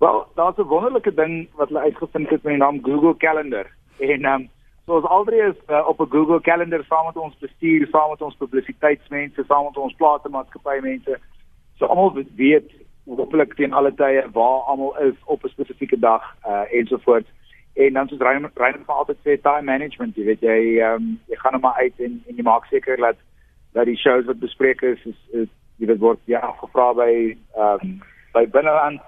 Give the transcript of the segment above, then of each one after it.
Wel, daar's 'n wonderlike ding wat hulle uitgevind het met die naam Google Calendar. En ehm um, soos altyd is uh, op 'n Google Calendar saam met ons bestuur, saam met ons publisiteitsmense, saam met ons platemaatskappy mense. So almal weet hopelik teen alle tye waar almal is op 'n spesifieke dag uh ensovoorts. En dan soos Ryan Ryan van altyd sê time management, jy weet jy ehm um, jy gaan nou maar uit en en jy maak seker dat dat die shows wat bespreek is is, is jy weet word ja gevra by ehm um, by binneland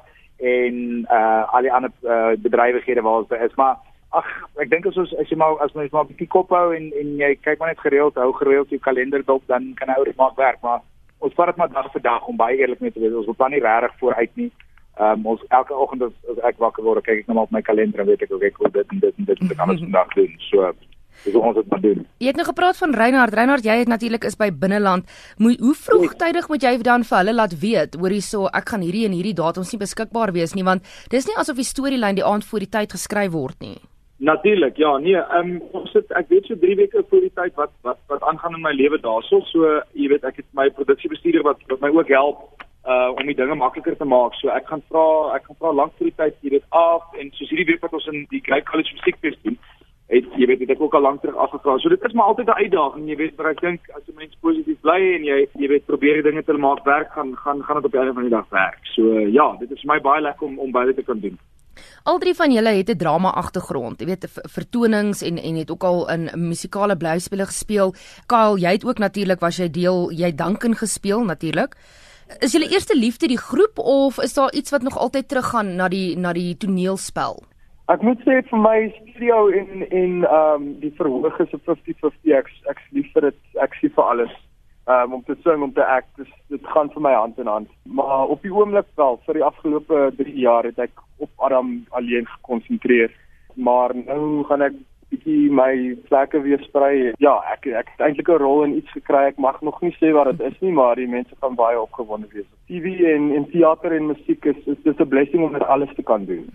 en uh al die ander uh, bedrywighede waar ons is. Maar ag ek dink as ons as jy maar as mens maar 'n bietjie kop hou en en jy kyk maar net gereeld hou gereeld jou kalender dop dan kan ou dit maak werk. Maar ons vat dit maar dag vir dag om baie eerlik mee te wees. Ons wil plan nie regtig vooruit nie. Um, ons elke oggend as, as ek wakker word, kyk ek net nou op my kalender en weet ek okay, ek wil dit en dit en dit en dit kan ons vandag doen. So dis hoe ons dit moet doen. Jy het nou gepraat van Reinhard. Reinhard, jy het natuurlik is by binneland. Moet hoe vroegtydig moet jy dan vir hulle laat weet, hoor hierso, ek gaan hierdie en hierdie datums nie beskikbaar wees nie, want dis nie asof die storielyn die aand voor die tyd geskryf word nie. Natuurlik, ja, nee, um, ons sit ek weet so 3 weke voor die tyd wat wat wat aangaan in my lewe daarso. So, jy weet, ek het my produksiebestuurder wat wat my ook help uh om die dinge makliker te maak. So ek gaan vra ek gaan vra lank voor die tyd hier dit af en soos hierdie week wat ons in die Great College Musiekfees doen, het jy weet het ek ook al lank terug afgevra. So dit is maar altyd 'n uitdaging, jy weet, maar ek dink as 'n mens positief bly en jy jy weet probeer dinge te maak werk, gaan gaan gaan dit op die einde van die dag werk. So ja, dit is vir my baie lekker om om beide te kan doen. Al drie van julle het 'n drama agtergrond. Jy weet vertonings en en het ook al in musikale blyspele gespeel. Kyle, jy het ook natuurlik was jy deel, jy Duncan gespeel natuurlik. Is julle eerste liefde die groep of is daar iets wat nog altyd teruggaan na die na die toneelspel? Ek moet sê vir my studio en en ehm um, die verhoog is 'n 50-50 ek ek lief vir dit. Ek sien vir alles. Um, om te sing om te act dis dit gaan vir my hand in hand. Maar op die oomblik wel vir die afgelope 3 jaar het ek op Adam alleen gekonsentreer maar nou gaan ek bietjie my plekke weer sprei. Ja, ek ek het eintlik 'n rol in iets gekry. Ek mag nog nie sê wat dit is nie, maar die mense gaan baie opgewonde wees. TV en en teater en musiek is is dis 'n blessing om dit alles te kan doen.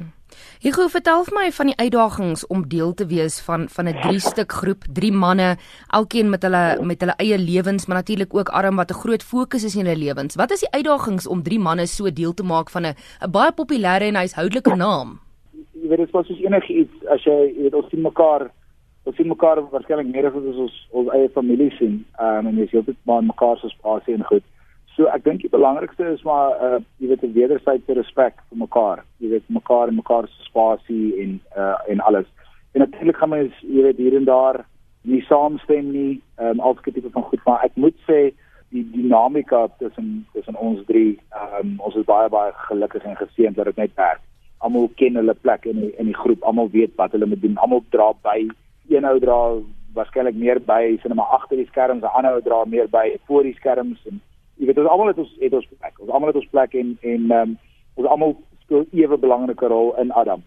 Gou vertel vir my van die uitdagings om deel te wees van van 'n drie stuk groep, drie manne, elkeen met hulle met hulle eie lewens, maar natuurlik ook arm wat 'n groot fokus is in hulle lewens. Wat is die uitdagings om drie manne so deel te maak van 'n 'n baie populêre en huishoudelike naam? Jy weet dit was soos enigiets as jy jy weet ons sien mekaar ons sien mekaar waarskynlik meer as ons ons, ons eie familie sien um, en jy sien dit maar mekaar se spasie en goed. So ek dink die belangrikste is maar uh, jy weet 'n wederwysige respek vir mekaar. Jy weet mekaar en mekaar se spasie en uh, en alles. En natuurlik gaan mens jy weet hier en daar nie saamstem nie um, altyd tipe van goed maar ek moet sê die dinamika tussen tussen ons drie um, ons is baie baie gelukkig en geseënd dat dit net werk almal ken hulle plek in die, in die groep, almal weet wat hulle moet doen, almal dra by. Een ou dra waarskynlik meer by, sien maar agter die skerms, 'n ander ou dra meer by voor die skerms en jy weet ons almal het ons het ons plek. Ons almal het ons plek en en um, ons almal speel ewe belangrike rol in Adam.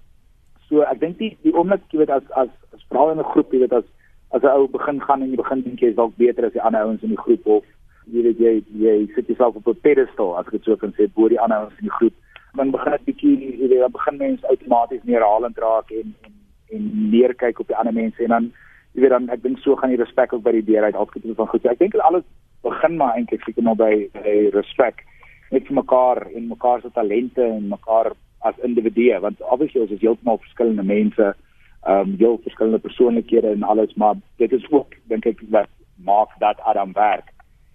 So ek dink die die oomblik jy weet as as as vrou in 'n groep, jy weet as as 'n ou begin gaan en jy begin dink jy is dalk beter as die ander ouens in die groep of jy weet jy jy sit jouself op 'n pedestal as dit so kan sê, bo die ander ouens in die groep dan begin dit bietjie jy weet dan begin mense outomaties neerhalend raak en en en meer kyk op die ander mense en dan jy weet dan ek dink so gaan die respek ook by die deur uit altyd van goed. Ek dink alles begin maar eintlik seker maar by by respek met mekaar en mekaar se talente en mekaar as individue want obviously ons is heeltemal verskillende mense ehm um, heel verskillende persoonlikhede en alles maar dit is ook dink ek wat maak dat Adam werk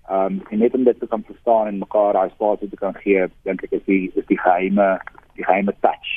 Ehm um, en net om dit te kan verstaan en mekaar daai spasie te kan gee, dink ek is die is die geheime die geheime touch